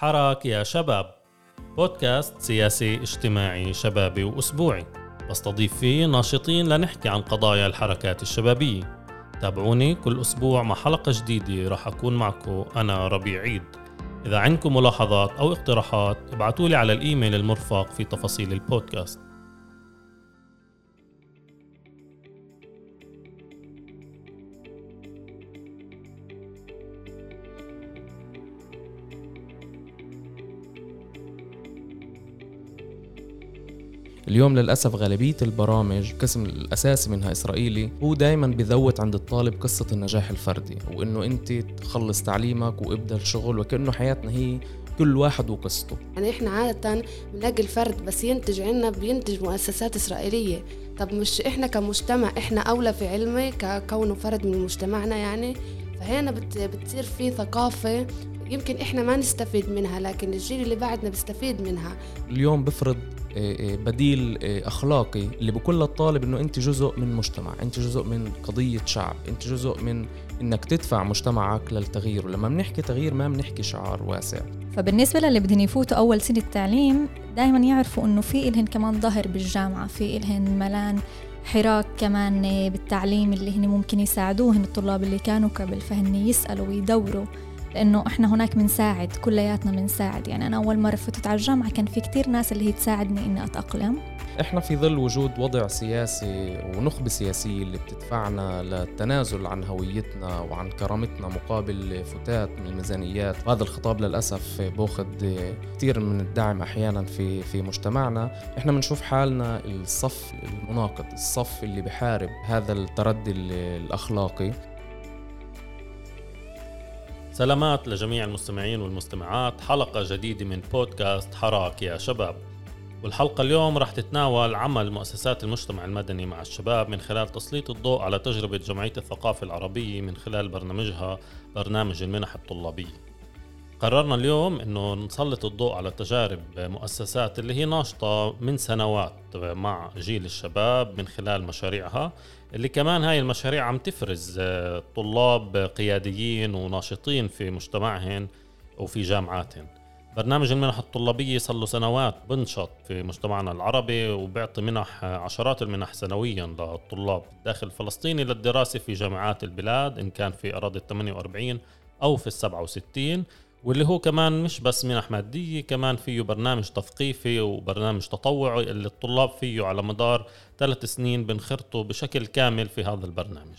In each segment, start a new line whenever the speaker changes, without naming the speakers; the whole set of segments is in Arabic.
حراك يا شباب. بودكاست سياسي اجتماعي شبابي وأسبوعي. بستضيف فيه ناشطين لنحكي عن قضايا الحركات الشبابية. تابعوني كل أسبوع مع حلقة جديدة راح أكون معكم أنا ربيع عيد. إذا عندكم ملاحظات أو اقتراحات ابعتوا لي على الإيميل المرفق في تفاصيل البودكاست.
اليوم للأسف غالبية البرامج القسم الأساسي منها إسرائيلي هو دايما بذوت عند الطالب قصة النجاح الفردي وإنه أنت تخلص تعليمك وابدأ الشغل وكأنه حياتنا هي كل واحد وقصته.
يعني إحنا عادة بنلاقي الفرد بس ينتج عنا بينتج مؤسسات إسرائيلية. طب مش إحنا كمجتمع إحنا أولى في علمي ككونه فرد من مجتمعنا يعني. فهنا بت بتصير في ثقافة يمكن إحنا ما نستفيد منها لكن الجيل اللي بعدنا بيستفيد منها.
اليوم بفرض آه، آه، بديل آه، أخلاقي اللي بقول للطالب إنه أنت جزء من مجتمع أنت جزء من قضية شعب أنت جزء من إنك تدفع مجتمعك للتغيير. ولما بنحكي تغيير ما بنحكي شعار واسع.
فبالنسبة للي بدهم يفوتوا أول سنة تعليم دائما يعرفوا إنه في إلهن كمان ظهر بالجامعة في إلهن ملان حراك كمان بالتعليم اللي هن ممكن يساعدوهن الطلاب اللي كانوا قبل فهن يسألوا ويدوروا. لأنه إحنا هناك بنساعد كلياتنا بنساعد يعني أنا أول مرة فتت على الجامعة كان في كتير ناس اللي هي تساعدني إني أتأقلم.
إحنا في ظل وجود وضع سياسي ونخبة سياسية اللي بتدفعنا للتنازل عن هويتنا وعن كرامتنا مقابل فتات من الميزانيات. وهذا الخطاب للأسف بأخذ كثير من الدعم أحيانا في في مجتمعنا. إحنا بنشوف حالنا الصف المناقض الصف اللي بحارب هذا التردي الأخلاقي.
سلامات لجميع المستمعين والمستمعات. حلقة جديدة من بودكاست حراك يا شباب. والحلقة اليوم رح تتناول عمل مؤسسات المجتمع المدني مع الشباب من خلال تسليط الضوء على تجربة جمعية الثقافة العربية من خلال برنامجها برنامج المنح الطلابية قررنا اليوم إنه نسلط الضوء على تجارب مؤسسات اللي هي ناشطة من سنوات مع جيل الشباب من خلال مشاريعها اللي كمان هاي المشاريع عم تفرز طلاب قياديين وناشطين في مجتمعهم وفي جامعاتهم برنامج المنح الطلابية صار له سنوات بنشط في مجتمعنا العربي وبيعطي منح عشرات المنح سنويا للطلاب الداخل الفلسطيني للدراسة في جامعات البلاد إن كان في أراضي 48 أو في ال 67 واللي هو كمان مش بس منح مادية كمان فيه برنامج تثقيفي وبرنامج تطوعي اللي الطلاب فيه على مدار ثلاث سنين بنخرطوا بشكل كامل في هذا البرنامج.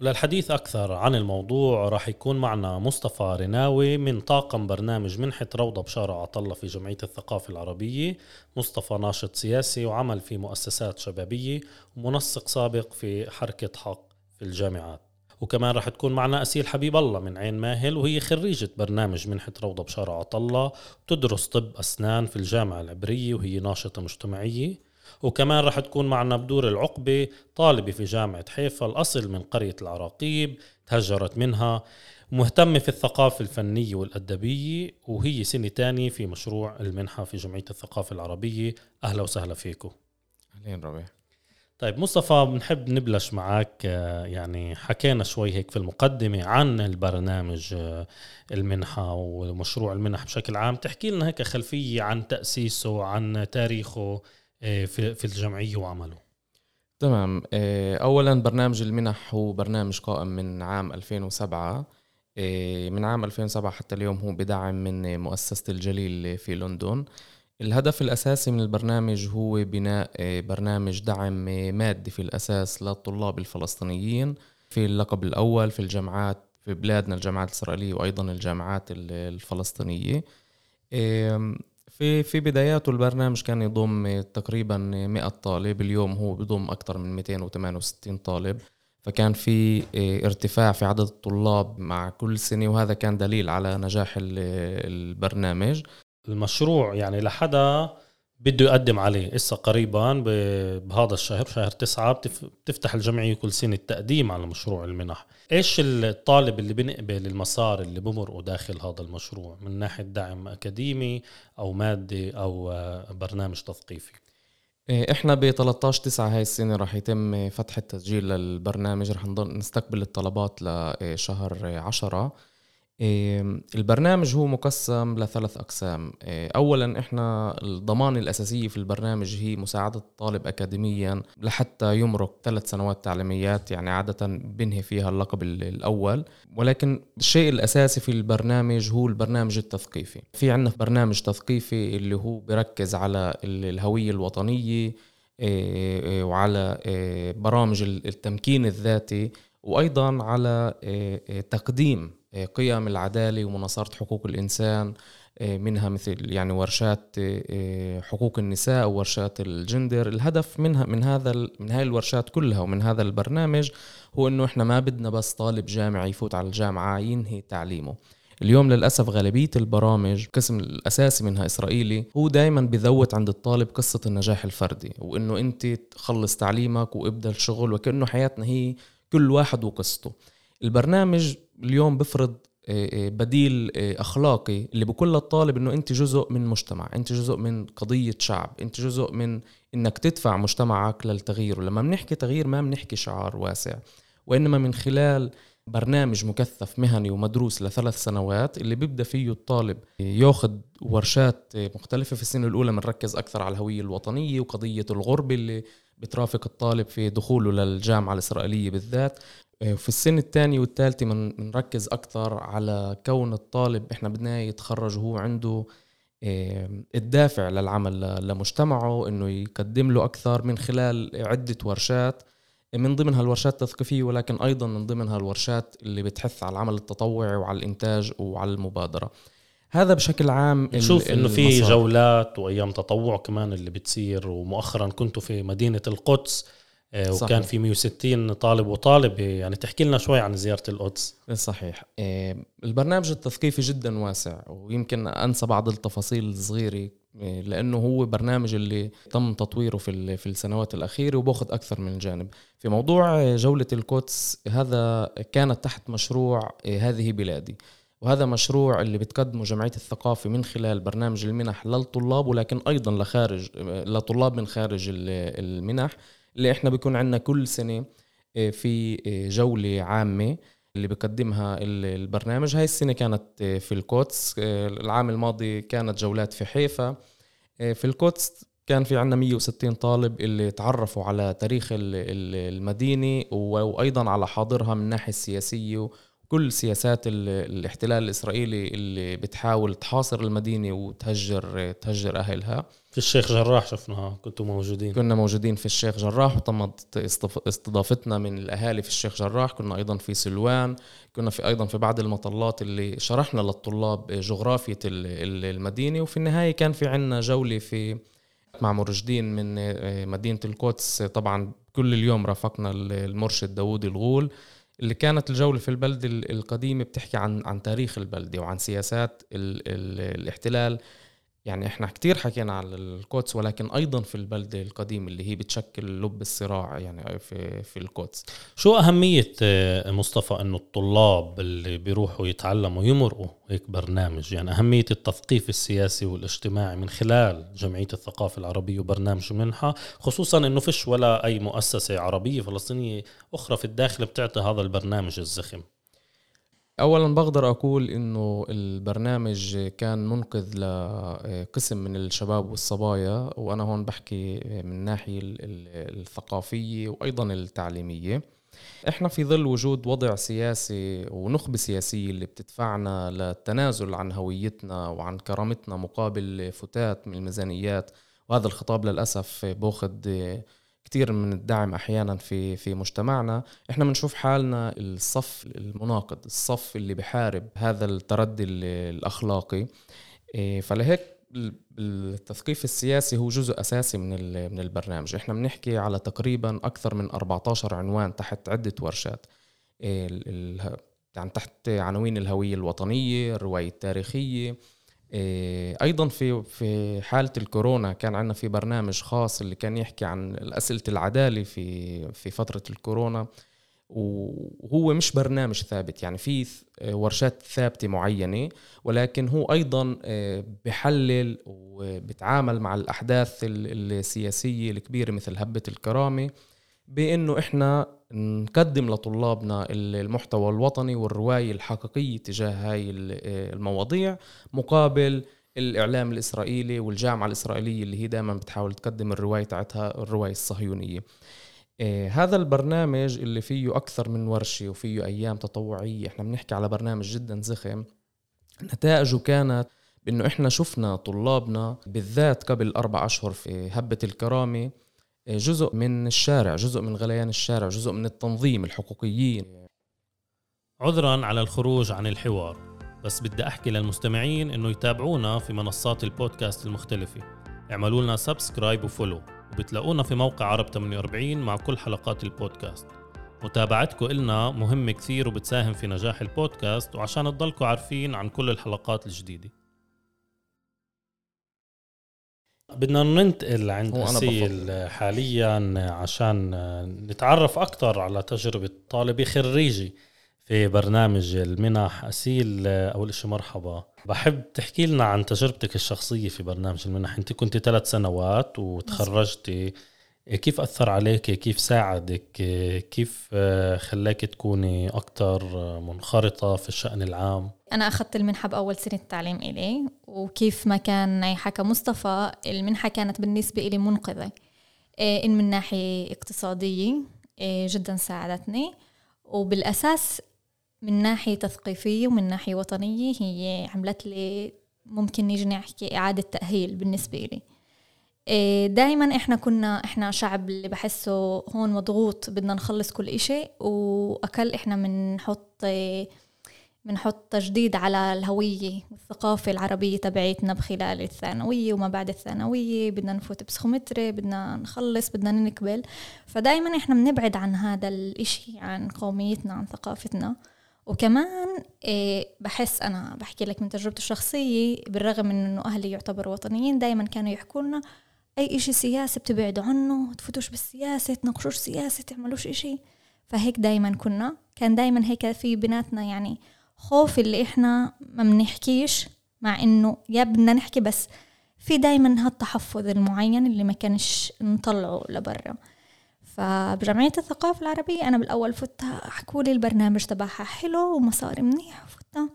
للحديث أكثر عن الموضوع راح يكون معنا مصطفى رناوي من طاقم برنامج منحة روضة بشارة عطلة في جمعية الثقافة العربية. مصطفى ناشط سياسي وعمل في مؤسسات شبابية ومنسق سابق في حركة حق في الجامعات. وكمان رح تكون معنا أسيل حبيب الله من عين ماهل وهي خريجة برنامج منحة روضة بشارة عطلة وتدرس طب أسنان في الجامعة العبرية وهي ناشطة مجتمعية. وكمان رح تكون معنا بدور العقبة طالبة في جامعة حيفا الأصل من قرية العراقيب تهجرت منها مهتمة في الثقافة الفنية والأدبية وهي سنة تانية في مشروع المنحة في جمعية الثقافة العربية. أهلا وسهلا فيكم.
أهلين ربيع.
طيب مصطفى بنحب نبلش معك آه، يعني حكينا شوي هيك في المقدمة عن البرنامج آه، المنحة ومشروع المنح بشكل عام. تحكي لنا هيك خلفية عن تأسيسه عن تاريخه آه، في في الجمعية وعمله.
تمام. أولا برنامج المنح هو برنامج قائم من عام 2007 من عام 2007 حتى اليوم هو بدعم من مؤسسة الجليل في لندن. الهدف الأساسي من البرنامج هو بناء آه، برنامج دعم آه، مادي في الأساس للطلاب الفلسطينيين في اللقب الأول في الجامعات في بلادنا الجامعات الإسرائيلية وأيضا الجامعات الفلسطينية. في في بداياته البرنامج كان يضم آه، تقريبا 100 طالب اليوم هو بضم أكثر من 268 طالب. فكان في ارتفاع في عدد الطلاب مع كل سنة وهذا كان دليل على نجاح البرنامج.
المشروع يعني لحدا بده يقدم عليه. إسا قريبا بهذا الشهر شهر تسعة بتفتح الجمعية كل سنة التقديم على مشروع المنح. إيش الطالب اللي بنقبل المسار اللي بمرقه داخل هذا المشروع؟ من ناحية دعم أكاديمي أو مادي أو برنامج تثقيفي.
إيه، إحنا ب 13 9 هاي السنة راح يتم فتح التسجيل للبرنامج. رح نضل نستقبل الطلبات لشهر 10 البرنامج هو مقسم لثلاث أقسام. أولا إحنا الضمان الأساسية في البرنامج هي مساعدة الطالب أكاديميا لحتى يمرق ثلاث سنوات تعليميات يعني عادة بنهي فيها اللقب الأول. ولكن الشيء الأساسي في البرنامج هو البرنامج التثقيفي. في عندنا برنامج تثقيفي اللي هو بركز على الهوية الوطنية وعلى برامج التمكين الذاتي وأيضا على تقديم قيم العدالة ومناصرة حقوق الإنسان آه، منها مثل يعني ورشات آه، حقوق النساء وورشات الجندر. الهدف منها من هذا من هاي الورشات كلها ومن هذا البرنامج هو إنه إحنا ما بدنا بس طالب جامعي يفوت على الجامعة ينهي تعليمه. اليوم للأسف غالبية البرامج القسم الأساسي منها إسرائيلي هو دايما بذوت عند الطالب قصة النجاح الفردي وإنه أنت تخلص تعليمك وابدأ الشغل وكأنه حياتنا هي كل واحد وقصته. البرنامج اليوم بفرض آه، آه، بديل آه، أخلاقي اللي بقول للطالب إنه أنت جزء من مجتمع أنت جزء من قضية شعب أنت جزء من إنك تدفع مجتمعك للتغيير. ولما بنحكي تغيير ما بنحكي شعار واسع وإنما من خلال برنامج مكثف مهني ومدروس لثلاث سنوات اللي بيبدأ فيه الطالب ياخذ ورشات مختلفة في السنة الأولى بنركز أكثر على الهوية الوطنية وقضية الغربة اللي بترافق الطالب في دخوله للجامعة الإسرائيلية بالذات. في السنة الثانية والثالثة بنركز أكثر على كون الطالب إحنا بدنا يتخرج وهو عنده الدافع للعمل لمجتمعه إنه يقدم له أكثر من خلال عدة ورشات من ضمنها الورشات التثقيفية ولكن أيضا من ضمنها الورشات اللي بتحث على العمل التطوعي وعلى الإنتاج وعلى المبادرة. هذا بشكل عام
نشوف إنه في جولات وأيام تطوع كمان اللي بتصير ومؤخرا كنتوا في مدينة القدس آه، صحيح. وكان في 160 طالب وطالب يعني تحكي لنا شوي عن زيارة القدس.
صحيح. آه، البرنامج التثقيفي جدا واسع ويمكن أنسى بعض التفاصيل الصغيرة آه، لأنه هو برنامج اللي تم تطويره في في السنوات الأخيرة وباخذ أكثر من جانب. في موضوع جولة القدس هذا كانت تحت مشروع هذه بلادي. وهذا مشروع اللي بتقدمه جمعية الثقافة من خلال برنامج المنح للطلاب ولكن أيضا لخارج لطلاب من خارج المنح. اللي إحنا بيكون عندنا كل سنة آه، في آه، جولة عامة اللي بقدمها البرنامج. هاي السنة كانت آه، في القدس العام الماضي كانت جولات في حيفا في القدس كان في عندنا 160 طالب اللي تعرفوا على تاريخ المدينة وأيضا على حاضرها من الناحية السياسية وكل سياسات الاحتلال الإسرائيلي اللي بتحاول تحاصر المدينة وتهجر تهجر أهلها.
في الشيخ جراح شفناها كنتوا موجودين.
كنا موجودين في الشيخ جراح وتمت استضافتنا من الأهالي في الشيخ جراح كنا أيضا في سلوان كنا في أيضا في بعض المطلات اللي شرحنا للطلاب جغرافية المدينة وفي النهاية كان في عنا جولة في مع مرشدين من مدينة القدس. طبعا كل اليوم رافقنا المرشد داوود الغول اللي كانت الجولة في البلدة القديمة بتحكي عن عن تاريخ البلدة وعن سياسات ال ال الاحتلال. يعني إحنا كتير حكينا على القدس ولكن أيضا في البلده القديمه اللي هي بتشكل لب الصراع يعني في في القدس.
شو أهمية آه، مصطفى إنه الطلاب اللي بيروحوا يتعلموا يمرقوا هيك برنامج؟ يعني أهمية التثقيف السياسي والاجتماعي من خلال جمعية الثقافة العربية وبرنامج منحة خصوصا إنه فيش ولا أي مؤسسة عربية فلسطينية أخرى في الداخل بتعطي هذا البرنامج الزخم.
اولا بقدر أقول إنه البرنامج كان منقذ لقسم من الشباب والصبايا وأنا هون بحكي من الناحيه الثقافية وأيضا التعليمية. إحنا في ظل وجود وضع سياسي ونخبة سياسية اللي بتدفعنا للتنازل عن هويتنا وعن كرامتنا مقابل فتات من الميزانيات وهذا الخطاب للأسف باخذ كثير من الدعم أحيانا في في مجتمعنا. إحنا بنشوف حالنا الصف المناقض الصف اللي بحارب هذا التردي الأخلاقي. إيه، فلهيك التثقيف السياسي هو جزء أساسي من من البرنامج. إحنا بنحكي على تقريبا أكثر من 14 عنوان تحت عدة ورشات. إيه، يعني تحت عناوين الهوية الوطنية الرواية التاريخية. أيضا في في حالة الكورونا كان عندنا في برنامج خاص اللي كان يحكي عن أسئلة العدالة في في فترة الكورونا وهو مش برنامج ثابت. يعني في ورشات ثابتة معينة ولكن هو أيضا آه، بحلل وبتعامل مع الأحداث السياسية الكبيرة مثل هبة الكرامة. بأنه إحنا نقدم لطلابنا المحتوى الوطني والرواية الحقيقية تجاه هاي المواضيع مقابل الإعلام الإسرائيلي والجامعة الإسرائيلية اللي هي دائما بتحاول تقدم الرواية تاعتها الرواية الصهيونية. آه، هذا البرنامج اللي فيه أكثر من ورشة وفيه أيام تطوعية إحنا بنحكي على برنامج جدا زخم. نتائجه كانت بأنه إحنا شفنا طلابنا بالذات قبل أربع أشهر في هبة الكرامة آه، جزء من الشارع جزء من غليان الشارع جزء من التنظيم الحقوقيين.
عذرا على الخروج عن الحوار بس بدي أحكي للمستمعين إنه يتابعونا في منصات البودكاست المختلفة. اعملوا لنا subscribe و follow وبتلاقونا في موقع عرب 48 مع كل حلقات البودكاست. متابعتكم إلنا مهمة كثير وبتساهم في نجاح البودكاست وعشان تضلكم عارفين عن كل الحلقات الجديدة. بدنا ننتقل عند أسيل حاليا عشان نتعرف أكثر على تجربة طالبة خريجي في برنامج المنح. أسيل أول شيء مرحبا. بحب تحكي لنا عن تجربتك الشخصية في برنامج المنح. أنت كنت ثلاث سنوات وتخرجتي. كيف أثر عليك؟ كيف ساعدك؟ كيف خلاك تكوني أكثر منخرطة في الشأن العام؟
أنا أخذت المنحة بأول سنة تعليم إلي وكيف ما كان حكى مصطفى المنحة كانت بالنسبة إلي منقذة. إيه، إن من ناحية اقتصادية إيه، جدا ساعدتني. وبالأساس من ناحية تثقيفية ومن ناحية وطنية هي عملت لي ممكن نيجي نحكي إعادة تأهيل بالنسبة لي إيه، دائما إحنا كنا إحنا شعب اللي بحسه هون مضغوط بدنا نخلص كل إشي وأقل إحنا بنحط بنحط تجديد على الهوية والثقافة العربية تبعيتنا بخلال الثانوية وما بعد الثانوية. بدنا نفوت بسخومتري بدنا نخلص بدنا نقبل فدايما إحنا بنبعد عن هذا الإشي عن قوميتنا عن ثقافتنا. وكمان إيه بحس أنا بحكي لك من تجربتي الشخصية بالرغم من إنه أهلي يعتبروا وطنيين دايما كانوا يحكوا لنا أي إشي سياسي بتبعدوا عنه تفوتوش بالسياسة تناقشوش سياسة تعملوش إشي. فهيك دايما كنا. كان دايما هيك في بيناتنا يعني خوف اللي إحنا ما بنحكيش مع إنه يا بدنا نحكي بس في دايما هالتحفظ المعين اللي ما كانش نطلعه لبرا. فبجمعية الثقافة العربية أنا بالأول فتها حكوا لي البرنامج تبعها حلو ومصاري منيح فتها.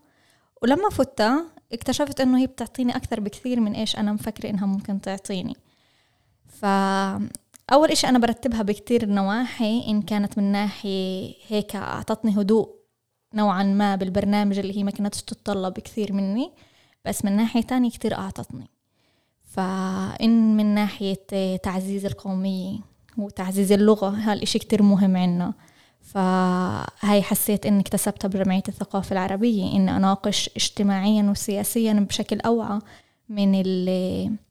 ولما فتها اكتشفت إنه هي بتعطيني أكثر بكثير من إيش أنا مفكرة إنها ممكن تعطيني. فأول إشي أنا برتبها بكتير نواحي إن كانت من ناحية هيك أعطتني هدوء نوعا ما بالبرنامج اللي هي ما كانتش تتطلب كثير مني بس من ناحية تانية كتير أعطتني. فإن من ناحية تعزيز القومية وتعزيز اللغة هالإشي كتير مهم عنا. فهاي حسيت إني اكتسبتها بجمعية الثقافة العربية إني أناقش اجتماعيا وسياسيا بشكل أوعى من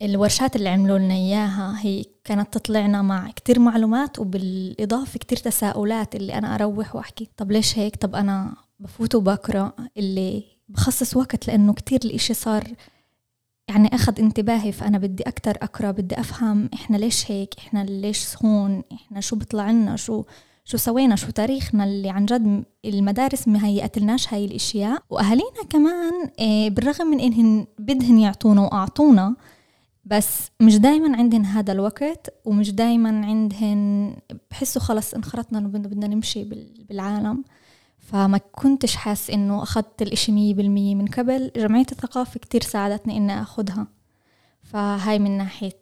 الورشات اللي عملوا لنا إياها. هي كانت تطلعنا مع كتير معلومات وبالإضافة كتير تساؤلات اللي أنا أروح وأحكي طب ليش هيك؟ طب أنا بفوت وبقرأ اللي بخصص وقت لأنه كتير الإشي صار يعني أخذ انتباهي فأنا بدي أكتر أقرأ بدي أفهم إحنا ليش هيك إحنا ليش هون إحنا شو بيطلع لنا شو شو سوينا شو تاريخنا اللي عن جد المدارس ما هيئت لناش هاي الإشياء. وأهالينا كمان آه، بالرغم من إنهن بدهن يعطونا وأعطونا بس مش دايما عندهن هذا الوقت ومش دايما عندهن بحسوا خلص انخرطنا انه بدنا نمشي بالعالم. فما كنتش حاس إنه أخذت الإشي مية بالمية. من قبل جمعية الثقافة كتير ساعدتني إني أخذها. فهاي من ناحية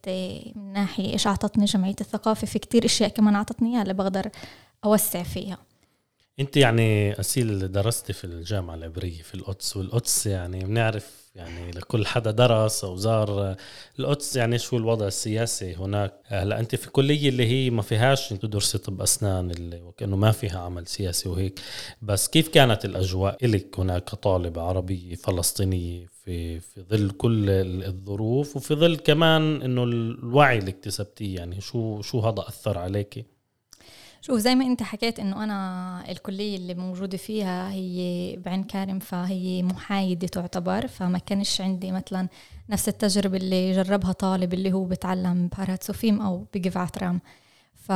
من ناحية إيش أعطتني جمعية الثقافة. في كتير إشياء كمان أعطتني إياها اللي بقدر أوسع فيها.
أنت يعني اسيل درستي في الجامعة العبرية في القدس والقدس يعني بنعرف يعني لكل حدا درس أو زار. القدس يعني شو الوضع السياسي هناك؟ هلا أنت في كلية اللي هي ما فيهاش تدرسي طب أسنان اللي وكأنه ما فيها عمل سياسي وهيك. بس كيف كانت الأجواء لك هناك كطالبة عربية فلسطينية في في ظل كل الظروف وفي ظل كمان إنه الوعي اللي اكتسبتيه؟ يعني شو شو هذا أثر عليكي
شوف زي ما انت حكيت انه أنا الكلية اللي موجودة فيها هي بعين كارم فهي محايده تعتبر فما كانش عندي مثلا نفس التجربة اللي جربها طالب اللي هو بتعلم بهارات سوفيم أو بجفعة رام ف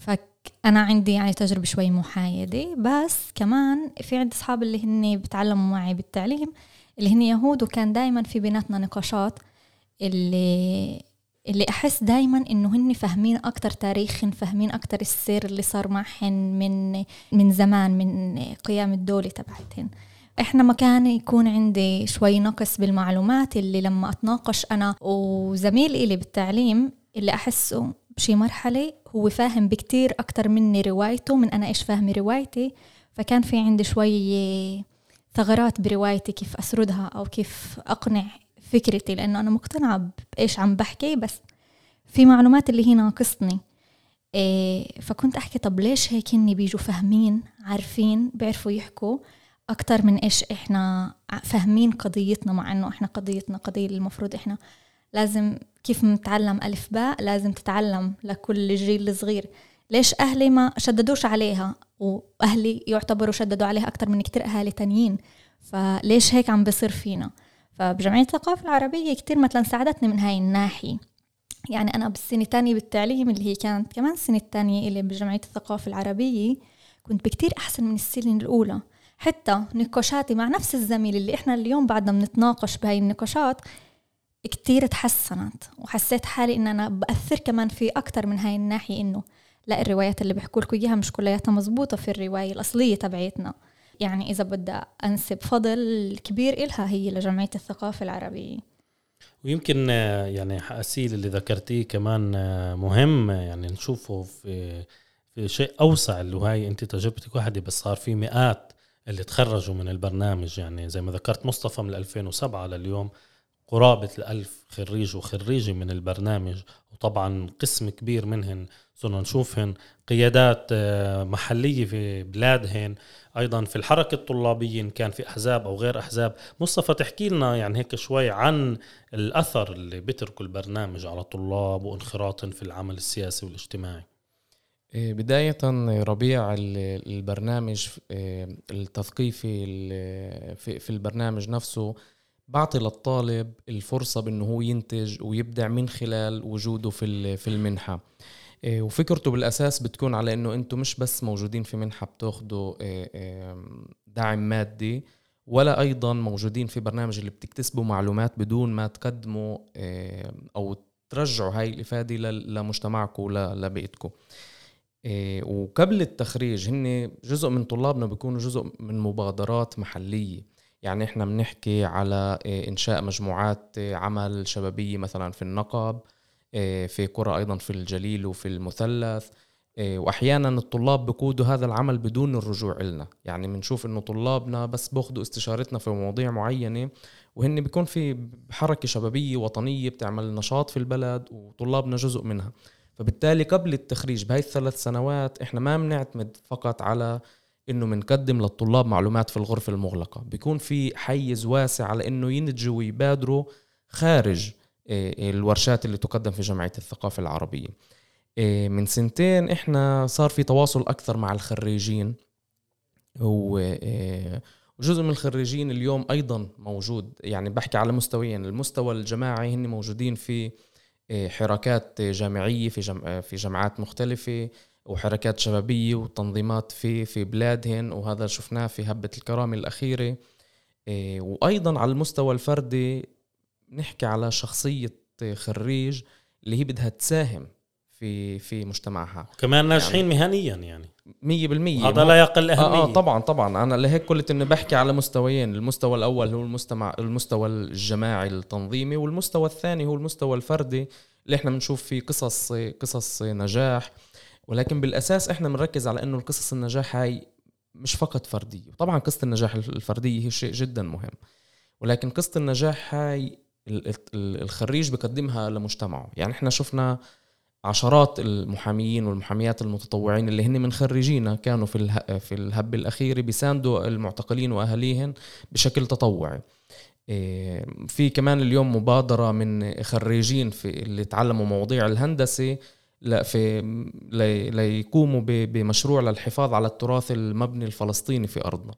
فأنا عندي يعني تجربة شوي محايدة بس كمان في عندي أصحاب اللي هن بتعلموا معي بالتعليم اللي هن يهود وكان دايما في بيناتنا نقاشات اللي اللي أحس دايما إنه هن فاهمين أكتر تاريخهن فاهمين أكتر السير اللي صار معهن من من زمان من قيام الدولة تبعتهن. إحنا ما كان يكون عندي شوي نقص بالمعلومات اللي لما أتناقش أنا وزميل إلي بالتعليم اللي أحسه بشي مرحلة هو فاهم بكتير أكتر مني روايته من أنا إيش فاهمة روايتي. فكان في عندي شوي ثغرات بروايتي كيف أسردها أو كيف أقنع فكرتي لأنه أنا مقتنعة بإيش عم بحكي بس في معلومات اللي هي ناقصني. إيه فكنت أحكي طب ليش هيك هني بيجوا فاهمين عارفين بيعرفوا يحكوا أكتر من إيش إحنا فاهمين قضيتنا مع إنه إحنا قضيتنا قضية المفروض إحنا لازم كيف نتعلم ألف باء لازم تتعلم لكل جيل الصغير ليش أهلي ما شددوش عليها؟ وأهلي يعتبروا شددوا عليها أكتر من كتير أهالي تانيين. فليش هيك عم بصير فينا؟ فبجمعية الثقافة العربية كتير مثلا ساعدتني من هاي الناحية. يعني أنا بالسنة الثانية بالتعليم اللي هي كانت كمان السنة الثانية اللي بجمعية الثقافة العربية كنت بكتير أحسن من السنة الأولى. حتى نقاشاتي مع نفس الزميل اللي إحنا اليوم بعدنا بنتناقش بهاي النقاشات كتير تحسنت وحسيت حالي إن أنا بأثر كمان في أكتر من هاي الناحية إنه لا الروايات اللي بيحكوا لكم إياها مش كلياتها مزبوطة في الرواية الأصلية تبعيتنا. يعني إذا بدي أنسب فضل كبير إلها هي لجمعية الثقافة العربية.
ويمكن يعني أسيل اللي ذكرتيه كمان مهم يعني نشوفه في في شيء أوسع اللي هاي أنت تجربتك واحدة بس صار في مئات اللي تخرجوا من البرنامج. يعني زي ما ذكرت مصطفى من 2007 لليوم قرابة الألف خريج وخريجة من البرنامج وطبعا قسم كبير منهن صرنا نشوفهن. قيادات آه، محلية في بلادهن. أيضا في الحركة الطلابية إن كان في أحزاب أو غير أحزاب. مصطفى تحكي لنا يعني هيك شوي عن الأثر اللي بتركه البرنامج على الطلاب وانخراطهم في العمل السياسي والاجتماعي.
إيه، بداية ربيع البرنامج آه، التثقيفي في البرنامج نفسه بعطي للطالب الفرصة بأنه هو ينتج ويبدع من خلال وجوده في المنحة. وفكرته بالأساس بتكون على أنه أنتم مش بس موجودين في منحة بتاخدوا إيه، إيه، دعم مادي ولا أيضا موجودين في برنامج اللي بتكتسبوا معلومات بدون ما تقدموا أو ترجعوا هاي الإفادة لمجتمعكم ولبيئتكم وقبل التخريج هن جزء من طلابنا بيكونوا جزء من مبادرات محلية. يعني إحنا بنحكي على إنشاء مجموعات عمل شبابية مثلا في النقب في قرى أيضا في الجليل وفي المثلث. واحيانا الطلاب بقودوا هذا العمل بدون الرجوع لنا يعني بنشوف إنه طلابنا بس باخذوا استشارتنا في مواضيع معينة وهن بيكون في حركة شبابية وطنية بتعمل نشاط في البلد وطلابنا جزء منها. فبالتالي قبل التخريج بهي الثلاث سنوات إحنا ما بنعتمد فقط على إنه بنقدم للطلاب معلومات في الغرفة المغلقة. بيكون في حيز واسع على إنه ينتجوا ويبادروا خارج آه، الورشات اللي تقدم في جمعيه الثقافة العربية. آه، من سنتين إحنا صار في تواصل أكثر مع الخريجين آه، وجزء من الخريجين اليوم أيضا موجود يعني بحكي على مستويين. المستوى الجماعي هن موجودين في حركات جامعية في في جامعات مختلفة وحركات شبابية وتنظيمات في في بلادهن وهذا شفناه في هبة الكرامة الأخيرة. إيه، وأيضا على المستوى الفردي نحكي على شخصية خريج اللي هي بدها تساهم في في مجتمعها.
كمان ناجحين يعني مهنيا يعني.
مية بالمية.
هذا لا يقل أهمية
آه, آه طبعا طبعا. أنا لهيك قلت إنه بحكي على مستويين المستوى الأول هو المستمع المستوى الجماعي التنظيمي والمستوى الثاني هو المستوى الفردي اللي إحنا بنشوف فيه قصص قصص نجاح. ولكن بالأساس إحنا بنركز على إنه القصص النجاح هاي مش فقط فردية. وطبعا قصة النجاح الفردية هي شيء جدا مهم. ولكن قصة النجاح هاي الخريج بقدمها لمجتمعه. يعني إحنا شفنا عشرات المحاميين والمحاميات المتطوعين اللي هن من خريجينا كانوا في في الهب الأخير بيساندوا المعتقلين واهاليهم بشكل تطوعي. إيه، في كمان اليوم مبادرة من خريجين في اللي تعلموا مواضيع الهندسة لا في ليقوموا بمشروع للحفاظ على التراث المبني الفلسطيني في أرضنا.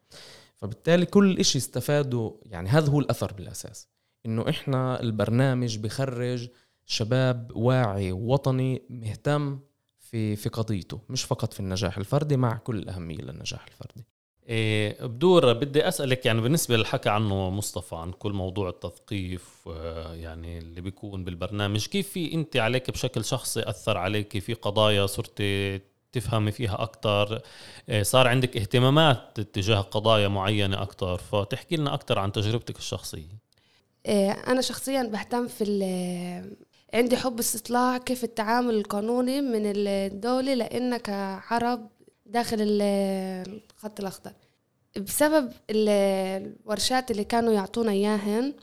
فبالتالي كل شيء استفادوا يعني هذا هو الأثر بالأساس. إنه إحنا البرنامج بخرج شباب واعي وطني مهتم في في قضيته مش فقط في النجاح الفردي مع كل الأهمية للنجاح الفردي.
إيه بدور بدي أسألك يعني بالنسبة للحكى عنه مصطفى عن كل موضوع التثقيف آه، يعني اللي بيكون بالبرنامج كيف في أنت عليك بشكل شخصي أثر عليك؟ في قضايا صرت تفهمي فيها أكثر إيه صار عندك اهتمامات تجاه قضايا معينة أكثر فتحكي لنا أكثر عن تجربتك
الشخصية. أنا شخصيا بهتم في عندي حب استطلاع كيف التعامل القانوني من الدولة لأن كعرب داخل الخط الأخضر. بسبب الورشات اللي كانوا يعطونا إياهن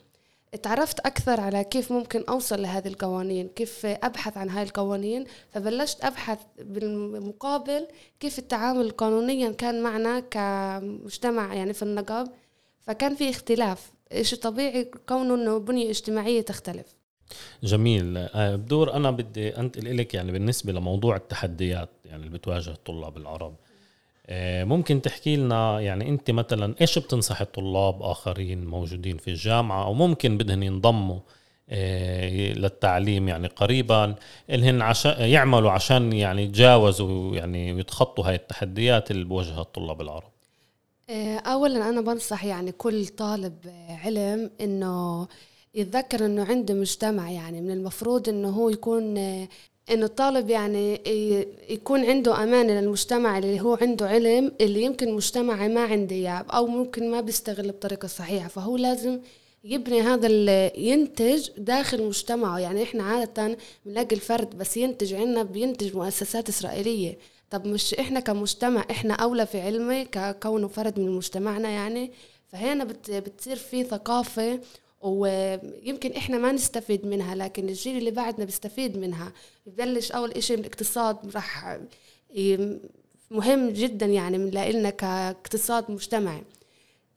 اتعرفت أكثر على كيف ممكن أوصل لهذه القوانين كيف أبحث عن هاي القوانين. فبلشت أبحث بالمقابل كيف التعامل قانونيا كان معنا كمجتمع يعني في النقاب. فكان في اختلاف. شيء طبيعي كونه إنه بنية اجتماعية تختلف.
جميل. آه، بدور أنا بدي أنتقل لك يعني بالنسبة لموضوع التحديات يعني اللي بتواجه الطلاب العرب. آه، ممكن تحكي لنا يعني أنت مثلا إيش بتنصح الطلاب آخرين موجودين في الجامعة؟ أو ممكن بدهم ينضموا آه، للتعليم يعني قريبا انهن عشان يعملوا عشان يعني يتجاوزوا يعني ويتخطوا هاي التحديات اللي بوجهها الطلاب العرب.
اولا أنا بنصح يعني كل طالب علم إنه يتذكر إنه عنده مجتمع يعني من المفروض إنه هو يكون إنه الطالب يعني يكون عنده امانه للمجتمع اللي هو عنده علم اللي يمكن مجتمعي ما عنده إياه أو ممكن ما بيستغل بطريقة صحيحة. فهو لازم يبني هذا اللي ينتج داخل مجتمعه. يعني إحنا عادة بنلاقي الفرد بس ينتج عندنا بينتج مؤسسات إسرائيلية. طب مش إحنا كمجتمع إحنا أولى في علمي ككونه فرد من مجتمعنا يعني. فهنا بتصير في ثقافة ويمكن إحنا ما نستفيد منها لكن الجيل اللي بعدنا بيستفيد منها. ببلش أول إشي الاقتصاد راح مهم جدا يعني من لنا كاقتصاد مجتمعي.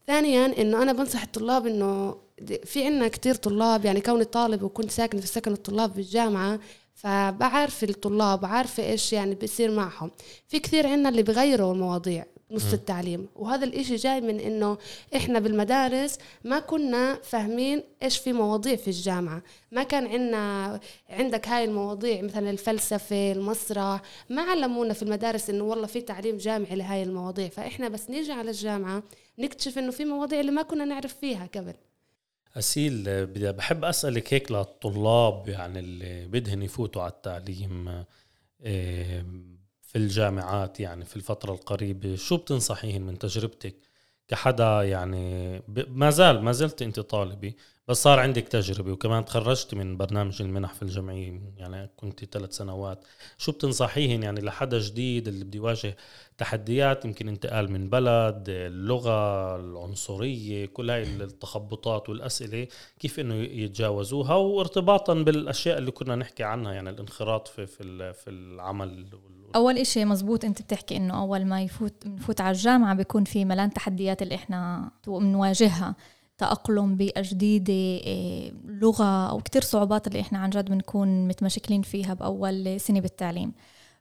ثانيا إنه أنا بنصح الطلاب إنه في عنا كتير طلاب يعني كوني طالب وكنت ساكنة في سكن الطلاب بالجامعة فبعرف الطلاب عارفة إيش يعني بيصير معهم. في كثير عنا اللي بغيروا المواضيع نص التعليم وهذا الإشي جاي من إنه إحنا بالمدارس ما كنا فاهمين إيش في مواضيع في الجامعة. ما كان عندنا عندك هاي المواضيع مثلا الفلسفة المسرح ما علمونا في المدارس إنه والله في تعليم جامعي لهاي المواضيع. فإحنا بس نيجي على الجامعة نكتشف إنه في مواضيع اللي ما كنا نعرف فيها قبل.
أسيل بدي بحب أسألك هيك للطلاب يعني اللي بدهن يفوتوا على التعليم في الجامعات يعني في الفترة القريبة شو بتنصحيهم من تجربتك كحدا يعني ما زال ما زلت أنت طالبي بس صار عندك تجربة وكمان تخرجت من برنامج المنح في الجمعية يعني كنت ثلاث سنوات. شو بتنصحيهن؟ يعني لحدا جديد اللي بده يواجه تحديات يمكن انتقال من بلد اللغة العنصرية كل هاي التخبطات والأسئلة كيف إنه يتجاوزوها؟ وارتباطا بالأشياء اللي كنا نحكي عنها يعني الانخراط في في, في العمل.
أول إشي مزبوط أنت بتحكي إنه أول ما يفوت نفوت على الجامعة بيكون في ملان تحديات اللي إحنا بنواجهها. تأقلم بيئة جديدة إيه، لغة أو كتير صعوبات اللي إحنا عن جد بنكون متمشكلين فيها بأول سنة بالتعليم.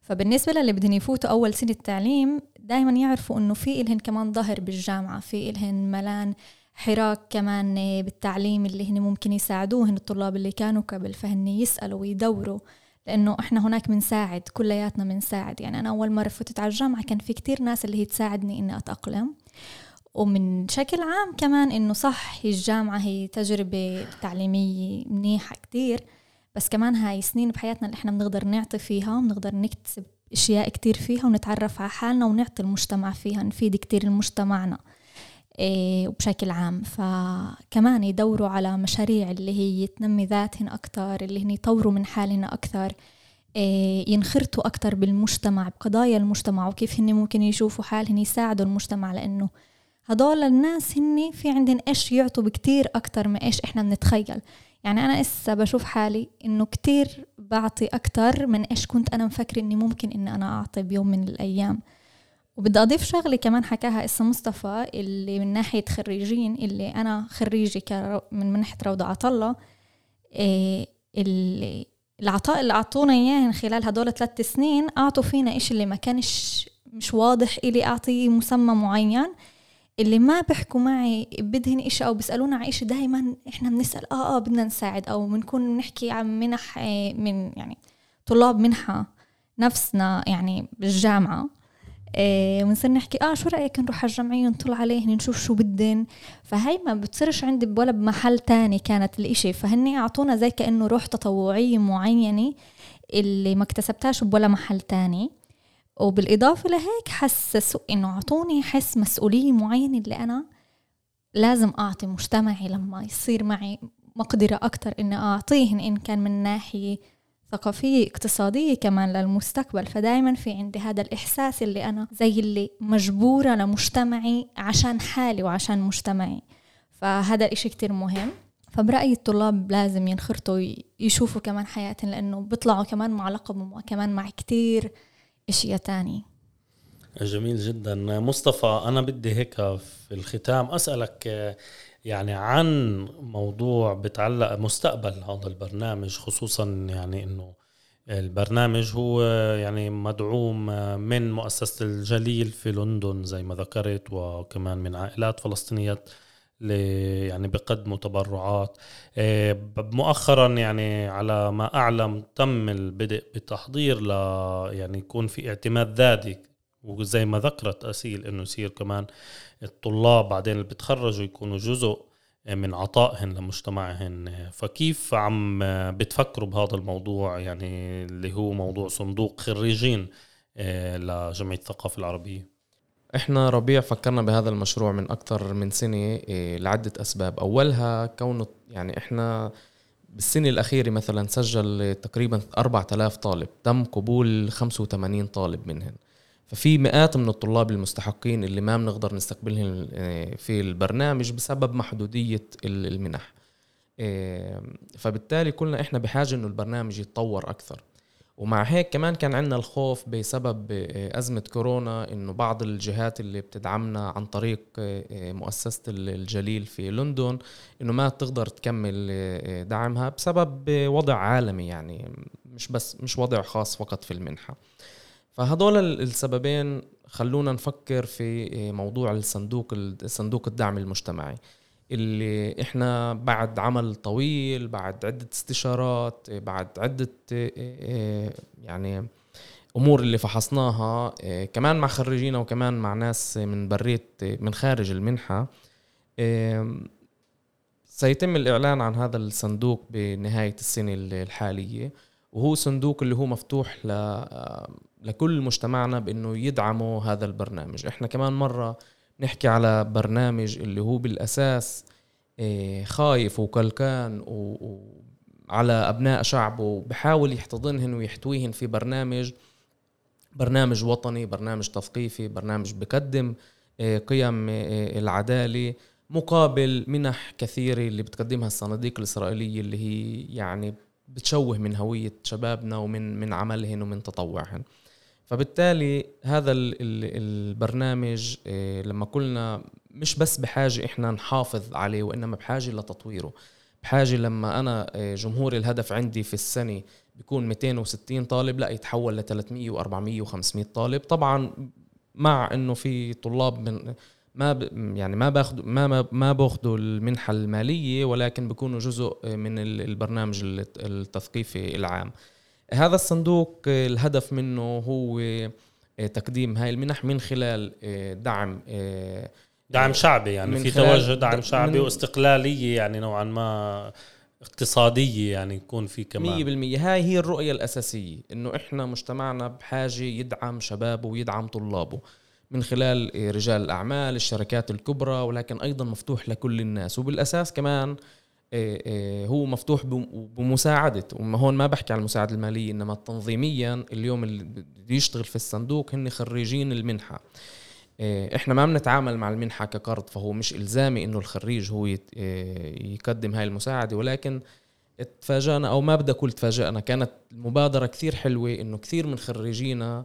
فبالنسبة للي بدهم يفوتوا أول سنة التعليم دايما يعرفوا إنه في إلهن كمان ظهر بالجامعة في إلهن ملان حراك كمان بالتعليم اللي هن ممكن يساعدوهن الطلاب اللي كانوا قبل فهن يسألوا ويدوروا لأنه إحنا هناك بنساعد كلياتنا بنساعد. يعني أنا أول مرة فتت على الجامعة كان في كتير ناس اللي هي تساعدني إني أتأقلم. ومن شكل عام كمان إنه صح الجامعة هي تجربة تعليمية منيحة كتير بس كمان هاي سنين بحياتنا اللي إحنا بنقدر نعطي فيها وبنقدر نكتسب أشياء كتير فيها ونتعرف على حالنا ونعطي المجتمع فيها نفيد كتير المجتمعنا إيه وبشكل عام. فكمان يدوروا على مشاريع اللي هي تنمي ذاتهن أكتر اللي هن يطوروا من حالنا أكتر إيه ينخرطوا أكتر بالمجتمع بقضايا المجتمع وكيف هن ممكن يشوفوا حالهن يساعدوا المجتمع لأنه هدول الناس هن في عندهم إيش يعطوا بكتير أكتر ما إيش إحنا بنتخيل. يعني أنا إسا بشوف حالي إنه كتير بعطي أكتر من إيش كنت أنا مفكرة إني ممكن إني أنا أعطي بيوم من الأيام. وبدي أضيف شغلة كمان حكاها إسا مصطفى اللي من ناحية خريجين اللي أنا خريجي من منحة روضة عطلة إيه اللي العطاء اللي أعطونا إياه خلال هدول ثلاث سنين أعطوا فينا إشي اللي ما كانش مش واضح إلي أعطيه مسمى معين. اللي ما بيحكوا معي بدهن إشي أو بيسألونا على إشي دايما إحنا بنسأل آه آه بدنا نساعد أو بنكون بنحكي عن منح إيه، من يعني طلاب منحة نفسنا يعني بالجامعة. ونصير نحكي آه شو رأيك نروح على الجمعيه نطل عليهن نشوف شو بدن فهي ما بتصيرش عندي ولا بمحل تاني كانت الإشي. فهني أعطونا زي كأنه روح تطوعية معينة اللي ما اكتسبتهاش بولا محل تاني. وبالإضافة لهيك حسسوا إنه أعطوني حس مسؤولية معينة اللي أنا لازم أعطي مجتمعي لما يصير معي مقدرة أكتر إني أعطيهن إن كان من ناحية ثقافية اقتصادية كمان للمستقبل. فدايما في عندي هذا الإحساس اللي أنا زي اللي مجبورة لمجتمعي عشان حالي وعشان مجتمعي. فهذا الإشي كتير مهم. فبرأيي الطلاب لازم ينخرطوا يشوفوا كمان حياتهم لأنه بيطلعوا كمان مع لقب وكمان مع كتير إشياء تانية.
جميل جدا. مصطفى أنا بدي هيك في الختام أسألك يعني عن موضوع بتعلق مستقبل هذا البرنامج خصوصا يعني إنه البرنامج هو يعني مدعوم من مؤسسة الجليل في لندن زي ما ذكرت وكمان من عائلات فلسطينيات يعني بقدموا تبرعات آه، مؤخرا يعني على ما أعلم تم البدء بتحضير ل يعني يكون في اعتماد ذاتي وزي ما ذكرت أسيل إنه يصير كمان الطلاب بعدين اللي بتخرجوا يكونوا جزء من عطائهن لمجتمعهن. فكيف عم بتفكروا بهذا الموضوع؟ يعني اللي هو موضوع صندوق خريجين آه، لجمعية الثقافة العربية.
إحنا ربيع فكرنا بهذا المشروع من أكثر من سنة إيه، لعدة أسباب. أولها كونه يعني إحنا بالسنة الأخيرة مثلا سجل تقريبا 4000 طالب تم قبول 85 طالب منهم ففي مئات من الطلاب المستحقين اللي ما بنقدر نستقبلهم إيه، في البرنامج بسبب محدودية المنح. إيه، فبالتالي كلنا إحنا بحاجة إنه البرنامج يتطور أكثر. ومع هيك كمان كان عندنا الخوف بسبب آه، أزمة كورونا إنه بعض الجهات اللي بتدعمنا عن طريق آه، آه، مؤسسة الجليل في لندن إنه ما تقدر تكمل دعمها بسبب وضع عالمي يعني مش بس مش وضع خاص فقط في المنحة. فهدول السببين خلونا نفكر في موضوع الصندوق الصندوق الدعم المجتمعي. اللي إحنا بعد عمل طويل بعد عدة استشارات بعد عدة يعني أمور اللي فحصناها كمان مع خريجينا وكمان مع ناس من بريت من خارج المنحة سيتم الإعلان عن هذا الصندوق بنهاية السنة الحالية. وهو صندوق اللي هو مفتوح لكل مجتمعنا بإنه يدعموا هذا البرنامج. إحنا كمان مرة نحكي على برنامج اللي هو بالأساس إيه، خايف وكلكان وعلى أبناء شعبه بحاول يحتضنهن ويحتويهن في برنامج برنامج وطني برنامج تثقيفي برنامج بقدم إيه، قيم إيه، العدالة مقابل منح كثيرة اللي بتقدمها الصناديق الإسرائيلية اللي هي يعني بتشوه من هوية شبابنا ومن من عملهن ومن تطوعهن. فبالتالي هذا البرنامج آه، لما قلنا مش بس بحاجة إحنا نحافظ عليه وإنما بحاجة لتطويره. بحاجة لما أنا آه، جمهور الهدف عندي في السنة بيكون 260 طالب لا يتحول ل 300 و400 و500 طالب. طبعا مع إنه في طلاب من ما ب يعني ما باخذ ما ما باخذوا المنحة المالية ولكن بيكونوا جزء من البرنامج التثقيفي العام. هذا الصندوق الهدف منه هو آه، تقديم هاي المنح من خلال آه، دعم
آه، دعم شعبي يعني في توجه دعم شعبي واستقلالية يعني نوعا ما اقتصادية يعني يكون في كمان.
100% هاي هي الرؤية الأساسية إنه إحنا مجتمعنا بحاجة يدعم شبابه ويدعم طلابه من خلال رجال الأعمال الشركات الكبرى ولكن أيضا مفتوح لكل الناس. وبالأساس كمان هو مفتوح بمساعدة. هون ما بحكي عن المساعدة المالية إنما تنظيميا اليوم اللي بده يشتغل في الصندوق هن خريجين المنحة. إيه، إحنا ما بنتعامل مع المنحة كقرض فهو مش إلزامي إنه الخريج هو يقدم هاي المساعدة. ولكن تفاجأنا أو ما بدي أقول تفاجأنا كانت المبادرة كثير حلوة إنه كثير من خريجينا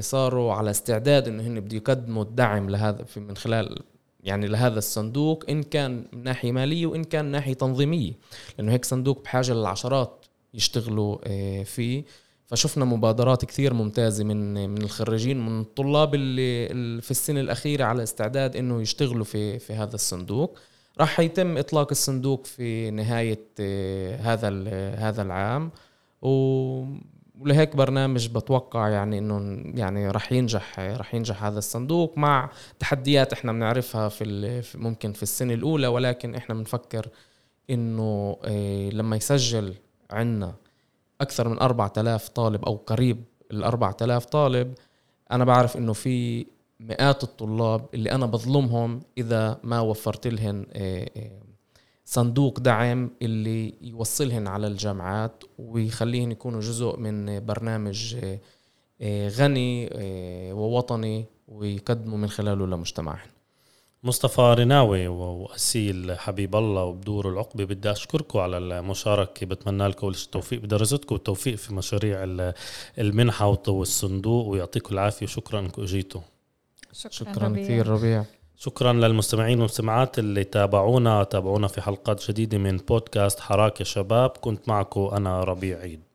صاروا على استعداد إنه هن بده يقدموا الدعم لهذا من خلال يعني لهذا الصندوق إن كان من ناحية مالية وإن كان من ناحية تنظيمية. لأنه هيك صندوق بحاجة للعشرات يشتغلوا آه، فيه. فشفنا مبادرات كثير ممتازة من من الخريجين من الطلاب اللي في السنة الأخيرة على استعداد إنه يشتغلوا في في هذا الصندوق. راح يتم إطلاق الصندوق في نهاية آه، هذا هذا العام. و ولهيك برنامج بتوقع يعني إنه يعني رح ينجح رح ينجح هذا الصندوق مع تحديات إحنا بنعرفها في ممكن في السنة الأولى ولكن إحنا بنفكر إنه آه، لما يسجل عندنا أكثر من 4000 طالب أو قريب ال 4000 طالب أنا بعرف إنه في مئات الطلاب اللي أنا بظلمهم إذا ما وفرت لهم آه، آه، صندوق دعم اللي يوصلهن على الجامعات ويخليهن يكونوا جزء من برنامج آه، غني ووطني ويقدموا من خلاله لمجتمعهم
مصطفى رناوي وأسيل حبيب الله وبدور العقبة بدي أشكركم على المشاركة. بتمنى لكم التوفيق. بدرجتكم والتوفيق في مشاريع المنحة والصندوق ويعطيكم العافية. وشكرا أنكم إجيتوا.
شكرا, شكرا ربيع. كثير ربيع.
شكرا للمستمعين والمستمعات اللي تابعونا تابعونا في حلقات جديدة من بودكاست حراك يا شباب. كنت معكم أنا ربيع عيد.